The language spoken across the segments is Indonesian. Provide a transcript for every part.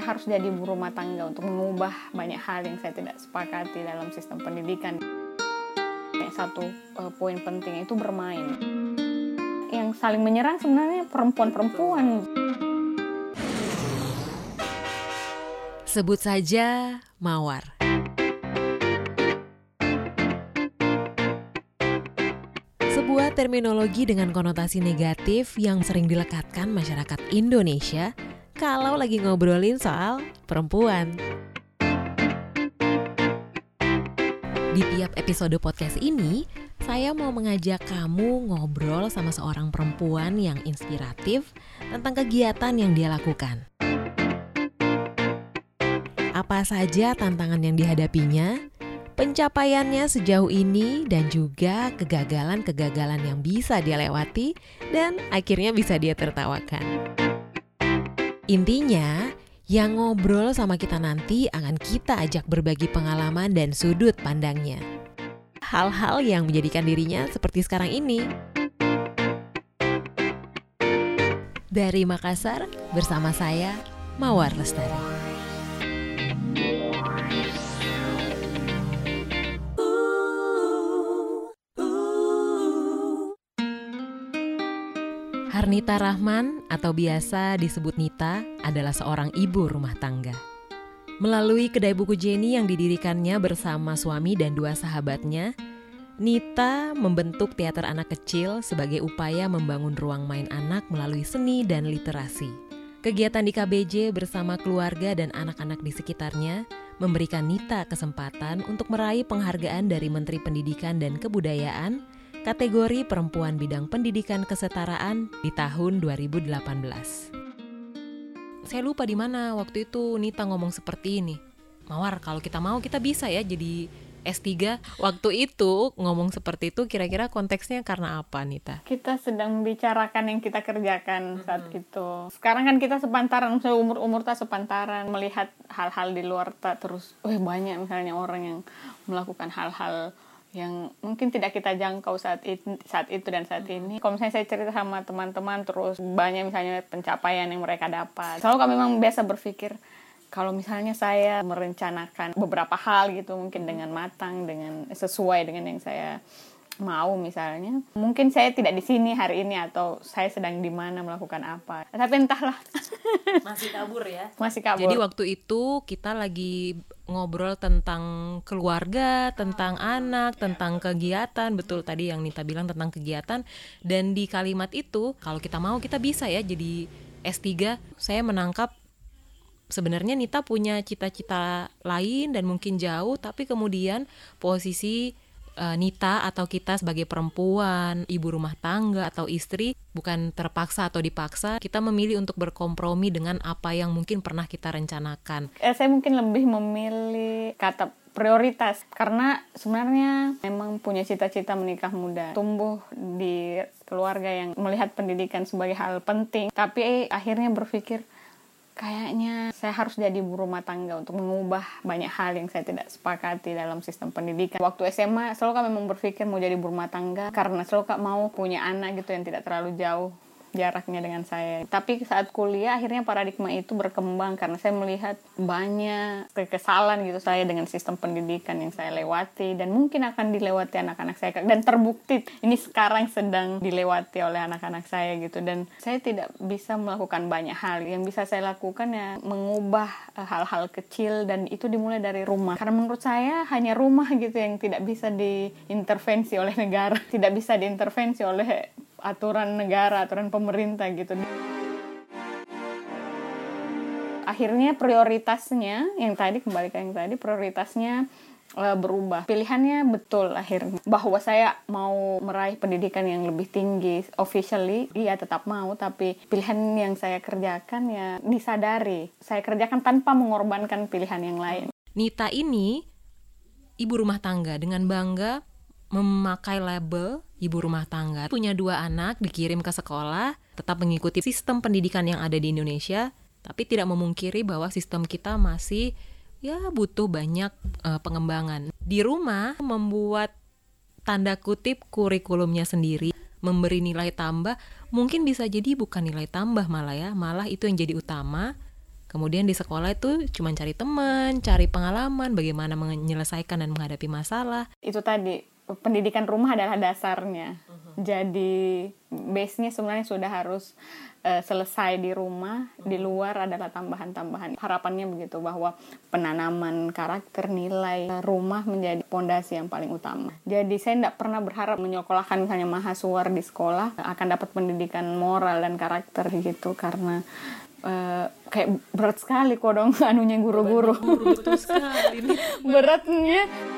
saya harus jadi ibu rumah tangga untuk mengubah banyak hal yang saya tidak sepakati dalam sistem pendidikan. Satu uh, poin penting itu bermain. Yang saling menyerang sebenarnya perempuan-perempuan. Sebut saja Mawar. Sebuah terminologi dengan konotasi negatif yang sering dilekatkan masyarakat Indonesia kalau lagi ngobrolin soal perempuan. Di tiap episode podcast ini, saya mau mengajak kamu ngobrol sama seorang perempuan yang inspiratif tentang kegiatan yang dia lakukan. Apa saja tantangan yang dihadapinya, pencapaiannya sejauh ini, dan juga kegagalan-kegagalan yang bisa dia lewati dan akhirnya bisa dia tertawakan. Intinya, yang ngobrol sama kita nanti akan kita ajak berbagi pengalaman dan sudut pandangnya. Hal-hal yang menjadikan dirinya seperti sekarang ini. Dari Makassar, bersama saya, Mawar Lestari. Harnita Rahman atau biasa disebut Nita adalah seorang ibu rumah tangga. Melalui kedai buku Jenny yang didirikannya bersama suami dan dua sahabatnya, Nita membentuk teater anak kecil sebagai upaya membangun ruang main anak melalui seni dan literasi. Kegiatan di KBJ bersama keluarga dan anak-anak di sekitarnya memberikan Nita kesempatan untuk meraih penghargaan dari Menteri Pendidikan dan Kebudayaan kategori perempuan bidang pendidikan kesetaraan di tahun 2018. Saya lupa di mana waktu itu Nita ngomong seperti ini. Mawar, kalau kita mau kita bisa ya jadi S3 waktu itu ngomong seperti itu kira-kira konteksnya karena apa Nita? Kita sedang membicarakan yang kita kerjakan saat mm -hmm. itu. Sekarang kan kita sepantaran, umur-umur tak sepantaran melihat hal-hal di luar tak terus, oh banyak misalnya orang yang melakukan hal-hal yang mungkin tidak kita jangkau saat itu, saat itu dan saat ini. Kalau misalnya saya cerita sama teman-teman terus banyak misalnya pencapaian yang mereka dapat. Selalu kami memang biasa berpikir kalau misalnya saya merencanakan beberapa hal gitu mungkin dengan matang dengan sesuai dengan yang saya mau misalnya mungkin saya tidak di sini hari ini atau saya sedang di mana melakukan apa. Tapi entahlah. Masih kabur ya. Masih kabur. Jadi waktu itu kita lagi ngobrol tentang keluarga, tentang anak, tentang kegiatan, betul tadi yang Nita bilang tentang kegiatan. Dan di kalimat itu kalau kita mau kita bisa ya jadi S3. Saya menangkap sebenarnya Nita punya cita-cita lain dan mungkin jauh tapi kemudian posisi uh, Nita atau kita sebagai perempuan, ibu rumah tangga atau istri bukan terpaksa atau dipaksa, kita memilih untuk berkompromi dengan apa yang mungkin pernah kita rencanakan. Eh, saya mungkin lebih memilih kata prioritas karena sebenarnya memang punya cita-cita menikah muda tumbuh di keluarga yang melihat pendidikan sebagai hal penting tapi akhirnya berpikir kayaknya saya harus jadi ibu rumah tangga untuk mengubah banyak hal yang saya tidak sepakati dalam sistem pendidikan. Waktu SMA selalu kami memang berpikir mau jadi ibu rumah tangga karena selalu mau punya anak gitu yang tidak terlalu jauh jaraknya dengan saya. Tapi saat kuliah akhirnya paradigma itu berkembang karena saya melihat banyak kekesalan gitu saya dengan sistem pendidikan yang saya lewati dan mungkin akan dilewati anak-anak saya. Dan terbukti ini sekarang sedang dilewati oleh anak-anak saya gitu. Dan saya tidak bisa melakukan banyak hal. Yang bisa saya lakukan ya mengubah eh, hal-hal kecil dan itu dimulai dari rumah. Karena menurut saya hanya rumah gitu yang tidak bisa diintervensi oleh negara tidak bisa diintervensi oleh aturan negara, aturan pemerintah gitu. Akhirnya prioritasnya yang tadi kembali ke yang tadi prioritasnya uh, berubah. Pilihannya betul akhirnya bahwa saya mau meraih pendidikan yang lebih tinggi officially, iya tetap mau tapi pilihan yang saya kerjakan ya disadari. Saya kerjakan tanpa mengorbankan pilihan yang lain. Nita ini ibu rumah tangga dengan bangga memakai label ibu rumah tangga, punya dua anak, dikirim ke sekolah, tetap mengikuti sistem pendidikan yang ada di Indonesia, tapi tidak memungkiri bahwa sistem kita masih ya butuh banyak uh, pengembangan. Di rumah membuat tanda kutip kurikulumnya sendiri, memberi nilai tambah, mungkin bisa jadi bukan nilai tambah malah ya, malah itu yang jadi utama Kemudian di sekolah itu cuma cari teman, cari pengalaman, bagaimana menyelesaikan dan menghadapi masalah. Itu tadi pendidikan rumah adalah dasarnya. Uh-huh. Jadi base-nya sebenarnya sudah harus uh, selesai di rumah, uh-huh. di luar adalah tambahan-tambahan. Harapannya begitu bahwa penanaman karakter nilai rumah menjadi pondasi yang paling utama. Jadi saya tidak pernah berharap menyekolahkan misalnya mahasiswa di sekolah akan dapat pendidikan moral dan karakter gitu karena uh, kayak berat sekali kok dong anunya guru-guru. betul sekali. Beratnya.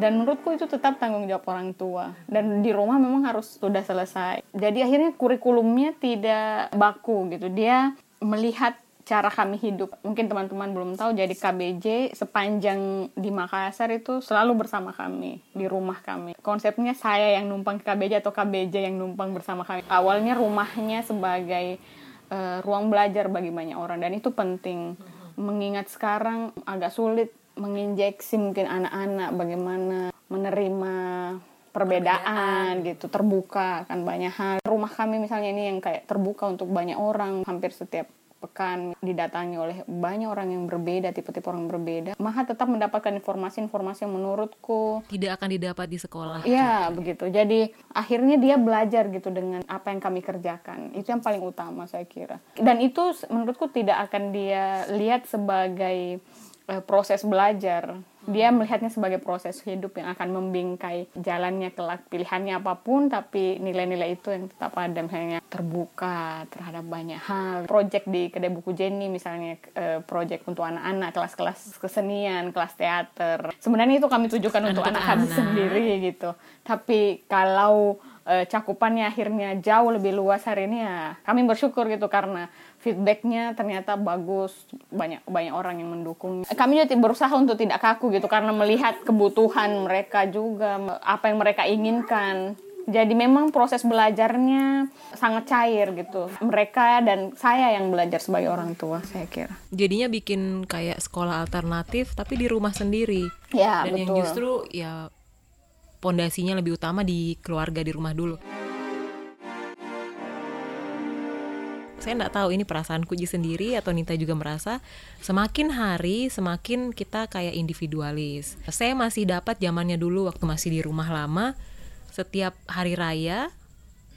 Dan menurutku itu tetap tanggung jawab orang tua. Dan di rumah memang harus sudah selesai. Jadi akhirnya kurikulumnya tidak baku gitu. Dia melihat cara kami hidup. Mungkin teman-teman belum tahu, jadi KBJ sepanjang di Makassar itu selalu bersama kami, di rumah kami. Konsepnya saya yang numpang ke KBJ atau KBJ yang numpang bersama kami. Awalnya rumahnya sebagai uh, ruang belajar bagi banyak orang, dan itu penting. Mengingat sekarang agak sulit menginjeksi mungkin anak-anak bagaimana menerima perbedaan, gitu terbuka kan banyak hal rumah kami misalnya ini yang kayak terbuka untuk banyak orang hampir setiap pekan didatangi oleh banyak orang yang berbeda, tipe-tipe orang berbeda, Maha tetap mendapatkan informasi-informasi yang menurutku tidak akan didapat di sekolah. Iya, begitu. Jadi akhirnya dia belajar gitu dengan apa yang kami kerjakan. Itu yang paling utama saya kira. Dan itu menurutku tidak akan dia lihat sebagai proses belajar. Dia melihatnya sebagai proses hidup yang akan membingkai jalannya kelak pilihannya apa pun tapi nilai-nilai itu yang tetap ada. Misalnya terbuka terhadap banyak hal. Project di kedai buku Jenny misalnya uh, project untuk anak-anak kelas-kelas kesenian kelas teater. Sebenarnya itu kami tujukan untuk anak kami sendiri gitu. Tapi kalau uh, cakupannya akhirnya jauh lebih luas hari ini ya kami bersyukur gitu karena feedbacknya ternyata bagus. Banyak banyak orang yang mendukung. Kami juga berusaha untuk tidak kaku gitu karena melihat kebutuhan mereka juga apa yang mereka inginkan. Jadi memang proses belajarnya sangat cair gitu. Mereka dan saya yang belajar sebagai orang tua saya kira. Jadinya bikin kayak sekolah alternatif tapi di rumah sendiri. Ya dan betul. yang justru ya pondasinya lebih utama di keluarga di rumah dulu saya nggak tahu ini perasaan Kuji sendiri atau Nita juga merasa semakin hari semakin kita kayak individualis. Saya masih dapat zamannya dulu waktu masih di rumah lama setiap hari raya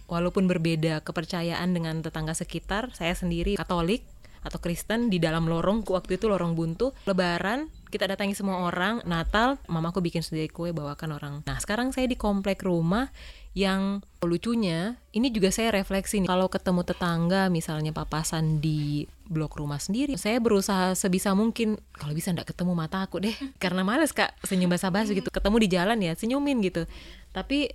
walaupun berbeda kepercayaan dengan tetangga sekitar, saya sendiri Katolik atau Kristen di dalam lorong waktu itu lorong buntu lebaran kita datangi semua orang Natal mamaku bikin sendiri kue bawakan orang. Nah sekarang saya di komplek rumah yang lucunya ini juga saya refleksi nih kalau ketemu tetangga misalnya papasan di blok rumah sendiri saya berusaha sebisa mungkin kalau bisa ndak ketemu mata aku deh karena males kak senyum basa-basi gitu. Ketemu di jalan ya senyumin gitu. Tapi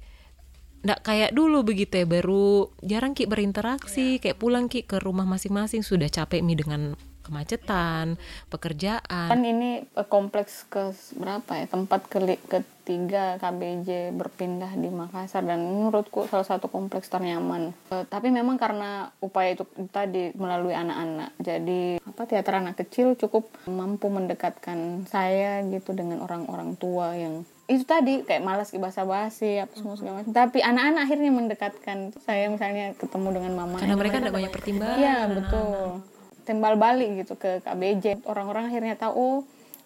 ndak kayak dulu begitu ya baru jarang ki berinteraksi kayak pulang ki ke rumah masing-masing sudah capek mi dengan kemacetan, pekerjaan. Kan ini eh, kompleks ke berapa ya? Tempat ke ketiga KBJ berpindah di Makassar dan menurutku salah satu kompleks ternyaman. Uh, tapi memang karena upaya itu tadi melalui anak-anak. Jadi apa teater anak kecil cukup mampu mendekatkan saya gitu dengan orang-orang tua yang itu tadi kayak malas ke bahasa basi apa semua segala macam. Tapi anak-anak akhirnya mendekatkan saya misalnya ketemu dengan mama. Karena mereka ada banyak pertimbangan. Iya betul. Timbal balik gitu ke KBJ orang-orang akhirnya tahu oh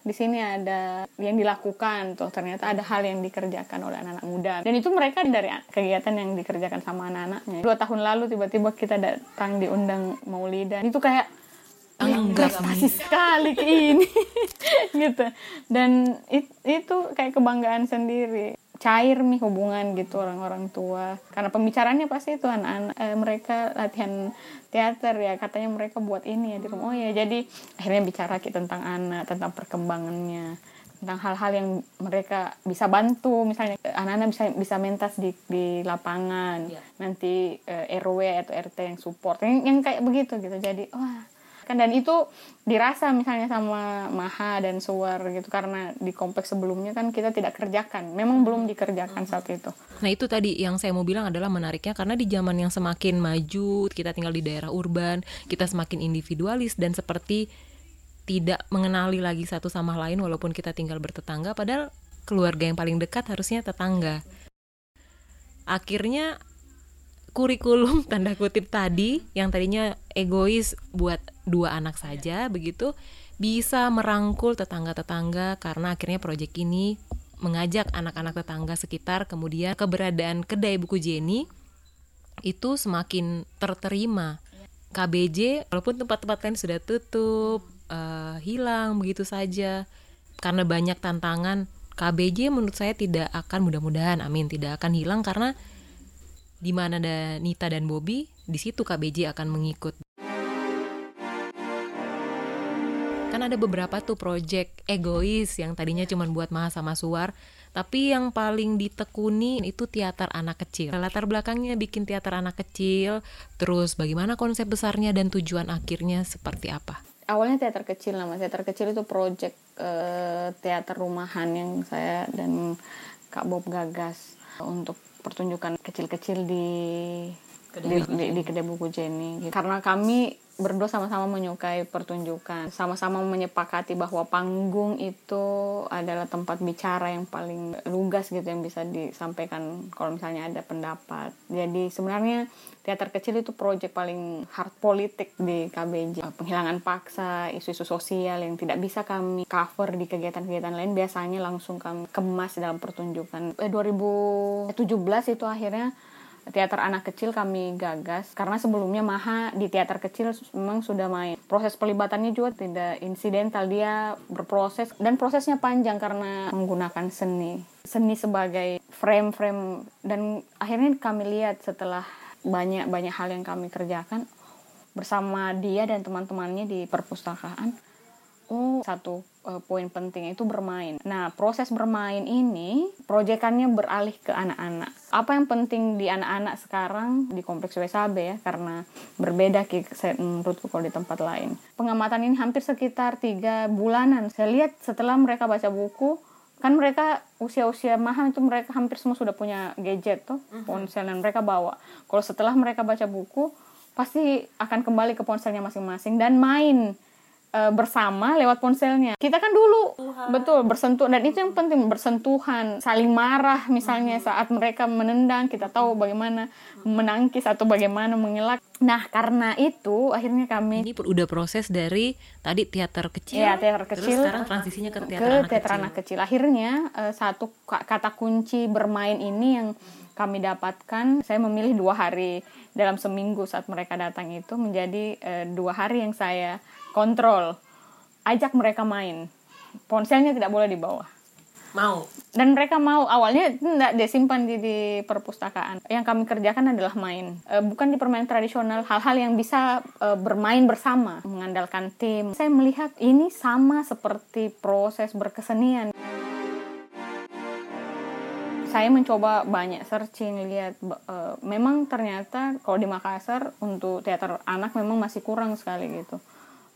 di sini ada yang dilakukan tuh. Ternyata ada hal yang dikerjakan oleh anak-anak muda. Dan itu mereka dari kegiatan yang dikerjakan sama anak-anaknya. Dua tahun lalu tiba-tiba kita datang diundang Maulidan itu kayak enggak pasti sekali ke ini. Gitu. Dan it, itu kayak kebanggaan sendiri. Cair nih hubungan gitu orang-orang tua. Karena pembicaranya pasti itu anak-anak eh, mereka latihan teater ya. Katanya mereka buat ini ya di rumah. Oh ya jadi akhirnya bicara kita tentang anak tentang perkembangannya. Tentang hal-hal yang mereka bisa bantu. Misalnya anak-anak bisa bisa mentas di di lapangan. Ya. nanti eh, RW atau RT yang support. Yang, yang kayak begitu gitu. Jadi wah kan dan itu dirasa misalnya sama Maha dan Suar gitu karena di kompleks sebelumnya kan kita tidak kerjakan. Memang belum dikerjakan saat itu. Nah itu tadi yang saya mau bilang adalah menariknya karena di zaman yang semakin maju kita tinggal di daerah urban kita semakin individualis dan seperti tidak mengenali lagi satu sama lain walaupun kita tinggal bertetangga padahal keluarga yang paling dekat harusnya tetangga. Akhirnya kurikulum tanda kutip tadi yang tadinya egois buat dua anak saja begitu bisa merangkul tetangga-tetangga karena akhirnya proyek ini mengajak anak-anak tetangga sekitar kemudian keberadaan kedai buku Jenny itu semakin terterima. KBJ walaupun tempat-tempat lain sudah tutup uh, hilang begitu saja karena banyak tantangan KBJ menurut saya tidak akan mudah-mudahan amin tidak akan hilang karena di mana ada Nita dan Bobby di situ KBJ akan mengikut. Kan ada beberapa tuh project egois yang tadinya cuma buat Maha sama Suar tapi yang paling ditekuni itu teater anak kecil. Latar belakangnya bikin teater anak kecil terus bagaimana konsep besarnya dan tujuan akhirnya seperti apa? Awalnya teater kecil nama teater kecil itu project uh, teater rumahan yang saya dan Kak Bob gagas untuk pertunjukan kecil-kecil di di, di, di kedai buku Jenny gitu. karena kami berdua sama-sama menyukai pertunjukan, sama-sama menyepakati bahwa panggung itu adalah tempat bicara yang paling lugas gitu yang bisa disampaikan kalau misalnya ada pendapat. Jadi sebenarnya teater kecil itu proyek paling hard politik di KBJ. Penghilangan paksa, isu-isu sosial yang tidak bisa kami cover di kegiatan-kegiatan lain biasanya langsung kami kemas dalam pertunjukan. Eh, 2017 itu akhirnya teater anak kecil kami gagas karena sebelumnya Maha di teater kecil memang sudah main. Proses pelibatannya juga tidak insidental, dia berproses dan prosesnya panjang karena menggunakan seni. Seni sebagai frame-frame dan akhirnya kami lihat setelah banyak-banyak hal yang kami kerjakan bersama dia dan teman-temannya di perpustakaan. Oh, satu uh, poin penting itu bermain. Nah, proses bermain ini proyekannya beralih ke anak-anak. Apa yang penting di anak-anak sekarang di kompleks WSAB ya karena berbeda menurutku kalau di tempat lain. Pengamatan ini hampir sekitar tiga bulanan. Saya lihat setelah mereka baca buku kan mereka usia-usia mahal itu mereka hampir semua sudah punya gadget tuh mhm. ponsel yang mereka bawa. Kalau setelah mereka baca buku pasti akan kembali ke ponselnya masing-masing dan main uh, bersama lewat ponselnya. Kita kan dulu Tuhan. betul bersentuh dan itu yang penting bersentuhan, saling marah misalnya hmm. saat mereka menendang, kita tahu bagaimana menangkis atau bagaimana mengelak. Nah, karena itu akhirnya kami ini udah proses dari tadi teater kecil. Ya, teater kecil. Terus sekarang transisinya ke teater, ke anak, teater kecil. anak kecil. Akhirnya uh, satu kata kunci bermain ini yang kami dapatkan, saya memilih dua hari dalam seminggu saat mereka datang itu menjadi uh, dua hari yang saya kontrol. Ajak mereka main. Ponselnya tidak boleh dibawa mau? Dan mereka mau. Awalnya tidak disimpan di, di perpustakaan. Yang kami kerjakan adalah main. E, bukan di permainan tradisional. Hal-hal yang bisa e, bermain bersama. Mengandalkan tim. Saya melihat ini sama seperti proses berkesenian. Saya mencoba banyak searching lihat e, memang ternyata kalau di Makassar untuk teater anak memang masih kurang sekali gitu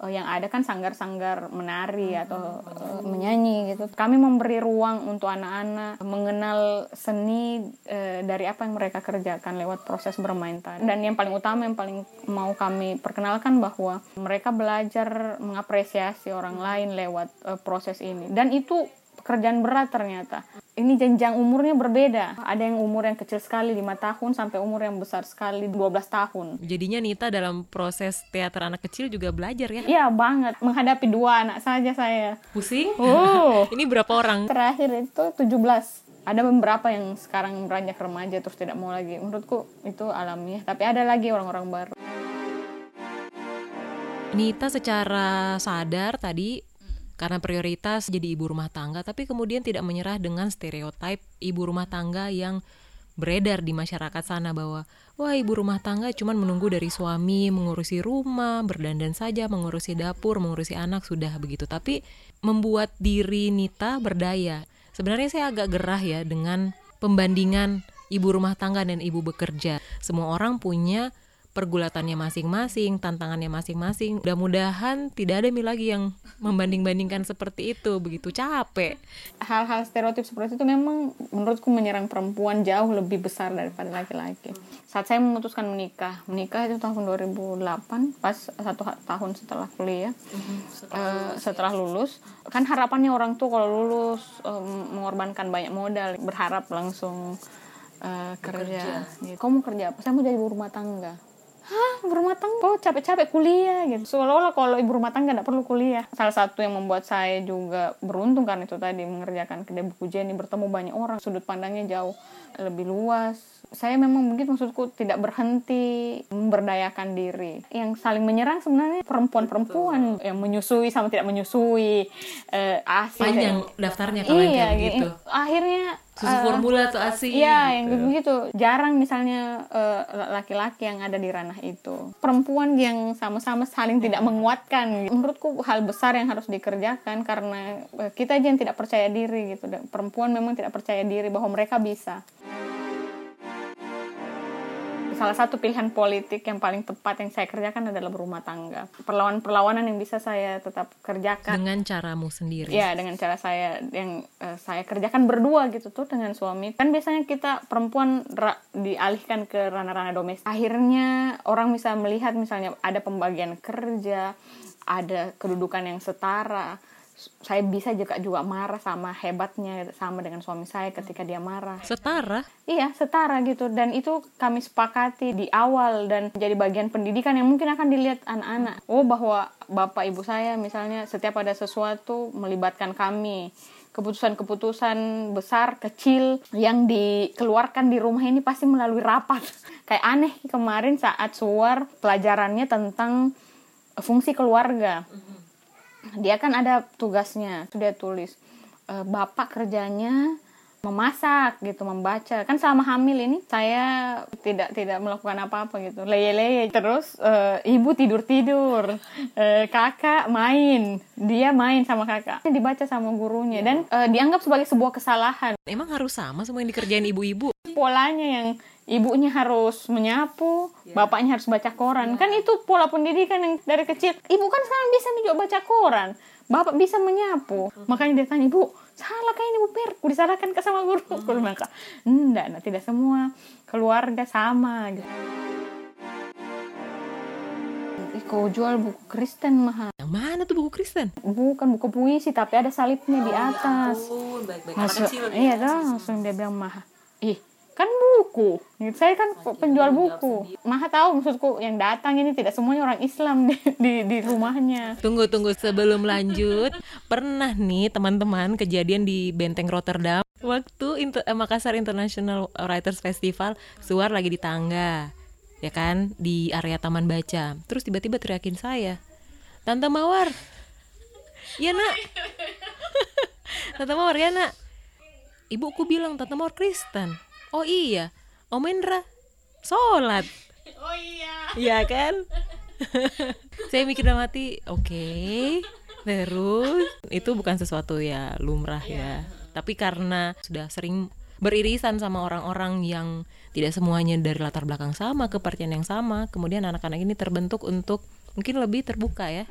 uh, yang ada kan sanggar-sanggar menari hmm. atau uh, menyanyi gitu. Kami memberi ruang untuk anak-anak mengenal seni uh, dari apa yang mereka kerjakan lewat proses bermain tadi. Dan yang paling utama yang paling mau kami perkenalkan bahwa mereka belajar mengapresiasi orang lain lewat uh, proses ini. Dan itu pekerjaan berat ternyata ini jenjang umurnya berbeda. Ada yang umur yang kecil sekali 5 tahun sampai umur yang besar sekali 12 tahun. Jadinya Nita dalam proses teater anak kecil juga belajar ya? Iya banget. Menghadapi dua anak saja saya. Pusing? Oh. ini berapa orang? Terakhir itu 17. Ada beberapa yang sekarang beranjak remaja terus tidak mau lagi. Menurutku itu alamiah. Tapi ada lagi orang-orang baru. Nita secara sadar tadi karena prioritas jadi ibu rumah tangga tapi kemudian tidak menyerah dengan stereotip ibu rumah tangga yang beredar di masyarakat sana bahwa wah ibu rumah tangga cuma menunggu dari suami mengurusi rumah, berdandan saja, mengurusi dapur, mengurusi anak sudah begitu. Tapi membuat diri Nita berdaya. Sebenarnya saya agak gerah ya dengan pembandingan ibu rumah tangga dan ibu bekerja. Semua orang punya pergulatannya masing-masing, tantangannya masing-masing. Mudah-mudahan tidak ada lagi yang membanding-bandingkan seperti itu, begitu capek. Hal-hal stereotip seperti itu memang menurutku menyerang perempuan jauh lebih besar daripada laki-laki. Saat saya memutuskan menikah, menikah itu tahun 2008, pas satu tahun setelah kuliah, setelah, uh, setelah lulus, kan harapannya orang tuh kalau lulus um, mengorbankan banyak modal, berharap langsung uh, kerja. kerja. Gitu. Kamu mau kerja apa? Saya mau jadi ibu rumah tangga. Hah, ibu rumah tangga? Oh, capek-capek kuliah gitu. Seolah-olah kalau ibu rumah tangga tidak perlu kuliah. Salah satu yang membuat saya juga beruntung kan itu tadi mengerjakan kedai buku Jenny bertemu banyak orang, sudut pandangnya jauh lebih luas. Saya memang mungkin maksudku tidak berhenti memberdayakan diri. Yang saling menyerang sebenarnya perempuan-perempuan yang menyusui sama tidak menyusui. Eh. Panjang daftarnya kalau iya, kayak gitu. Akhirnya susu uh, formula tuh asi iya gitu. yang begitu jarang misalnya eh, laki-laki yang ada di ranah itu. Perempuan yang sama-sama saling tidak menguatkan. Menurutku hal besar yang harus dikerjakan karena uh, kita aja yang tidak percaya diri gitu. Perempuan memang tidak percaya diri bahwa mereka bisa salah satu pilihan politik yang paling tepat yang saya kerjakan adalah berumah tangga. Perlawanan-perlawanan yang bisa saya tetap kerjakan dengan caramu sendiri. Ya, dengan cara saya yang uh, saya kerjakan berdua gitu tuh dengan suami. Kan biasanya kita perempuan dialihkan ke ranah-ranah domestik. Akhirnya orang bisa melihat misalnya ada pembagian kerja, ada kedudukan yang setara saya bisa juga juga marah sama hebatnya sama dengan suami saya ketika dia marah. Setara? Iya, setara gitu dan itu kami sepakati di awal dan jadi bagian pendidikan yang mungkin akan dilihat anak-anak. Oh, bahwa bapak ibu saya misalnya setiap ada sesuatu melibatkan kami keputusan-keputusan besar kecil yang dikeluarkan di rumah ini pasti melalui rapat kayak aneh kemarin saat suar pelajarannya tentang fungsi keluarga dia kan ada tugasnya sudah tulis. E, bapak kerjanya memasak gitu membaca kan selama hamil ini saya tidak tidak melakukan apa-apa gitu leye-leye terus e, ibu tidur tidur e, kakak main dia main sama kakak dibaca sama gurunya dan e, dianggap sebagai sebuah kesalahan emang harus sama semua yang dikerjain ibu-ibu polanya yang ibunya harus menyapu, yeah. bapaknya harus baca koran. Yeah. Kan itu pola pendidikan yang dari kecil. Ibu kan sekarang bisa juga baca koran. Bapak bisa menyapu. Makanya dia tanya, "Ibu, salah kayak ini Bu Per? Disalahkan ke sama guru?" Mm. Guru maka, "Enggak, nah, tidak semua keluarga sama." Gitu. kau jual buku Kristen mahal. Yang mana tuh buku Kristen? Bukan buku puisi, tapi ada salibnya oh, di ya atas. Ya baik-baik. Masuk, iya, dah, langsung dia bilang mahal. Ih, kan buku. Saya kan penjual buku. maha tahu maksudku yang datang ini tidak semuanya orang Islam di di, di rumahnya. Tunggu tunggu. Sebelum lanjut pernah nih teman-teman kejadian di Benteng Rotterdam? Waktu Inter eh, Makassar International Writers Festival suar lagi di tangga ya kan? Di area taman baca. Terus tiba-tiba teriakin saya tante mawar. Iya nak. Tante mawar ya nak. Ibuku bilang tante mawar Kristen oh iya Om Indra sholat. Oh iya. Iya kan? Saya mikir dalam hati oke okay, terus? Itu bukan sesuatu ya lumrah ya. Tapi karena sudah sering beririsan sama orang-orang yang tidak semuanya dari latar belakang sama kepercayaan yang sama kemudian anak-anak ini terbentuk untuk mungkin lebih terbuka ya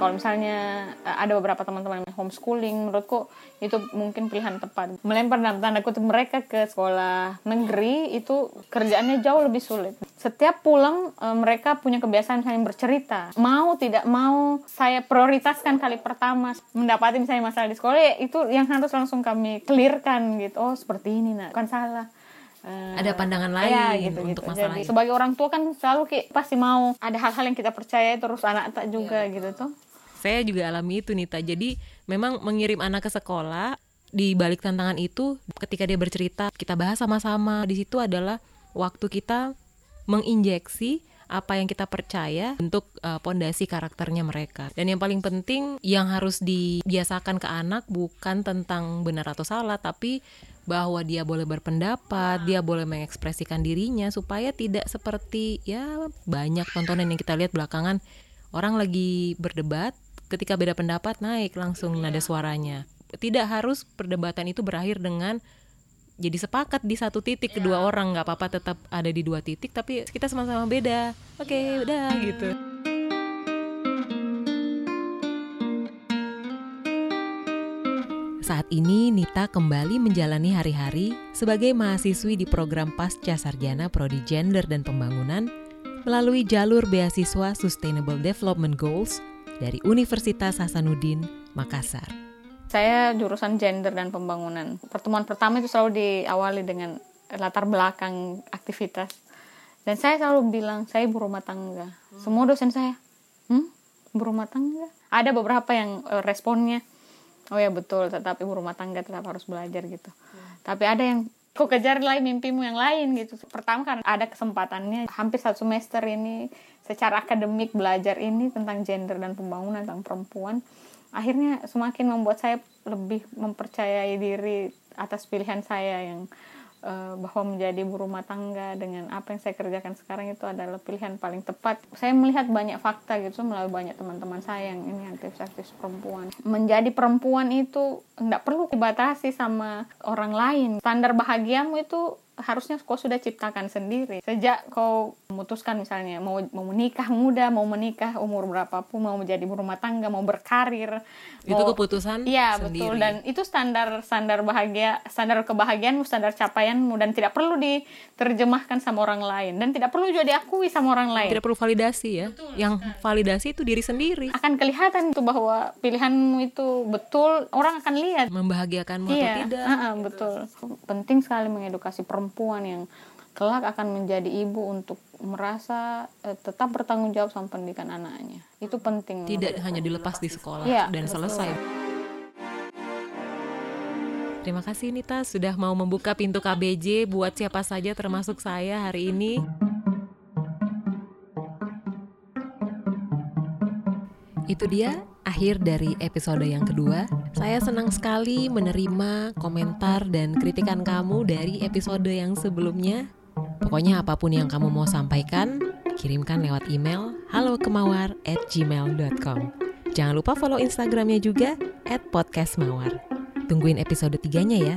kalau misalnya eh, ada beberapa teman-teman yang homeschooling menurutku itu mungkin pilihan tepat. Melempar dalam tanda kutip mereka ke sekolah negeri itu kerjaannya jauh lebih sulit. Setiap pulang eh, mereka punya kebiasaan misalnya bercerita. Mau tidak mau saya prioritaskan kali pertama. Mendapati misalnya masalah di sekolah ya itu yang harus langsung kami clearkan gitu. Oh seperti ini nah bukan salah. Uh, ada pandangan lain ya, gitu, untuk gitu. masalah Jadi, sebagai orang tua kan selalu kayak pasti mau ada hal-hal yang kita percaya terus anak tak juga ya, gitu tuh saya juga alami itu Nita. Jadi memang mengirim anak ke sekolah di balik tantangan itu ketika dia bercerita kita bahas sama-sama. Di situ adalah waktu kita menginjeksi apa yang kita percaya untuk uh, pondasi karakternya mereka. Dan yang paling penting yang harus dibiasakan ke anak bukan tentang benar atau salah, tapi bahwa dia boleh berpendapat, dia boleh mengekspresikan dirinya supaya tidak seperti ya banyak tontonan yang kita lihat belakangan. Orang lagi berdebat ketika beda pendapat naik langsung yeah. nada suaranya. Tidak harus perdebatan itu berakhir dengan jadi sepakat di satu titik yeah. kedua orang nggak apa-apa tetap ada di dua titik tapi kita sama-sama beda. Oke, okay, yeah. udah gitu. Saat ini Nita kembali menjalani hari-hari sebagai mahasiswi di program Pasca Sarjana Prodi Gender dan Pembangunan melalui jalur beasiswa Sustainable Development Goals dari Universitas Hasanuddin, Makassar. Saya jurusan gender dan pembangunan. Pertemuan pertama itu selalu diawali dengan latar belakang aktivitas. Dan saya selalu bilang, saya ibu rumah tangga. Semua dosen saya, hmm, ibu rumah tangga. Ada beberapa yang uh, responnya, oh ya betul, tetap ibu rumah tangga tetap harus belajar gitu. Tapi ada yang kok kejar lagi mimpimu yang lain gitu. Pertama kan ada kesempatannya hampir satu semester ini secara akademik belajar ini tentang gender dan pembangunan tentang perempuan akhirnya semakin membuat saya lebih mempercayai diri atas pilihan saya yang uh, bahwa menjadi ibu rumah tangga dengan apa yang saya kerjakan sekarang itu adalah pilihan paling tepat. Saya melihat banyak fakta gitu melalui banyak teman-teman saya yang ini aktivis-aktivis perempuan. Menjadi perempuan itu tidak perlu dibatasi sama orang lain. Standar bahagiamu itu harusnya kau sudah ciptakan sendiri. Sejak kau memutuskan misalnya mau mau menikah muda mau menikah umur berapapun mau menjadi rumah tangga mau berkarir itu mau, keputusan iya betul. dan itu standar standar bahagia standar kebahagiaanmu standar capaianmu dan tidak perlu diterjemahkan sama orang lain. Dan tidak perlu juga diakui sama orang lain. Tidak perlu validasi ya. Betul, yang validasi itu diri sendiri. Akan kelihatan itu bahwa pilihanmu itu betul orang akan lihat. Membahagiakanmu iya, atau tidak. uh -uh, betul. Penting sekali mengedukasi perempuan perempuan yang kelak akan menjadi ibu untuk merasa eh, tetap bertanggung jawab sama pendidikan anaknya. Itu penting. Tidak hanya dilepas di sekolah ya, dan betul. selesai. Terima kasih Nita sudah mau membuka pintu KBJ buat siapa saja termasuk saya hari ini. Itu dia akhir dari episode yang kedua. Saya senang sekali menerima komentar dan kritikan kamu dari episode yang sebelumnya. Pokoknya apa pun yang kamu mau sampaikan, kirimkan lewat email halokemawar at gmail.com. Jangan lupa follow Instagramnya juga at podcastmawar. Tungguin episode tiganya ya.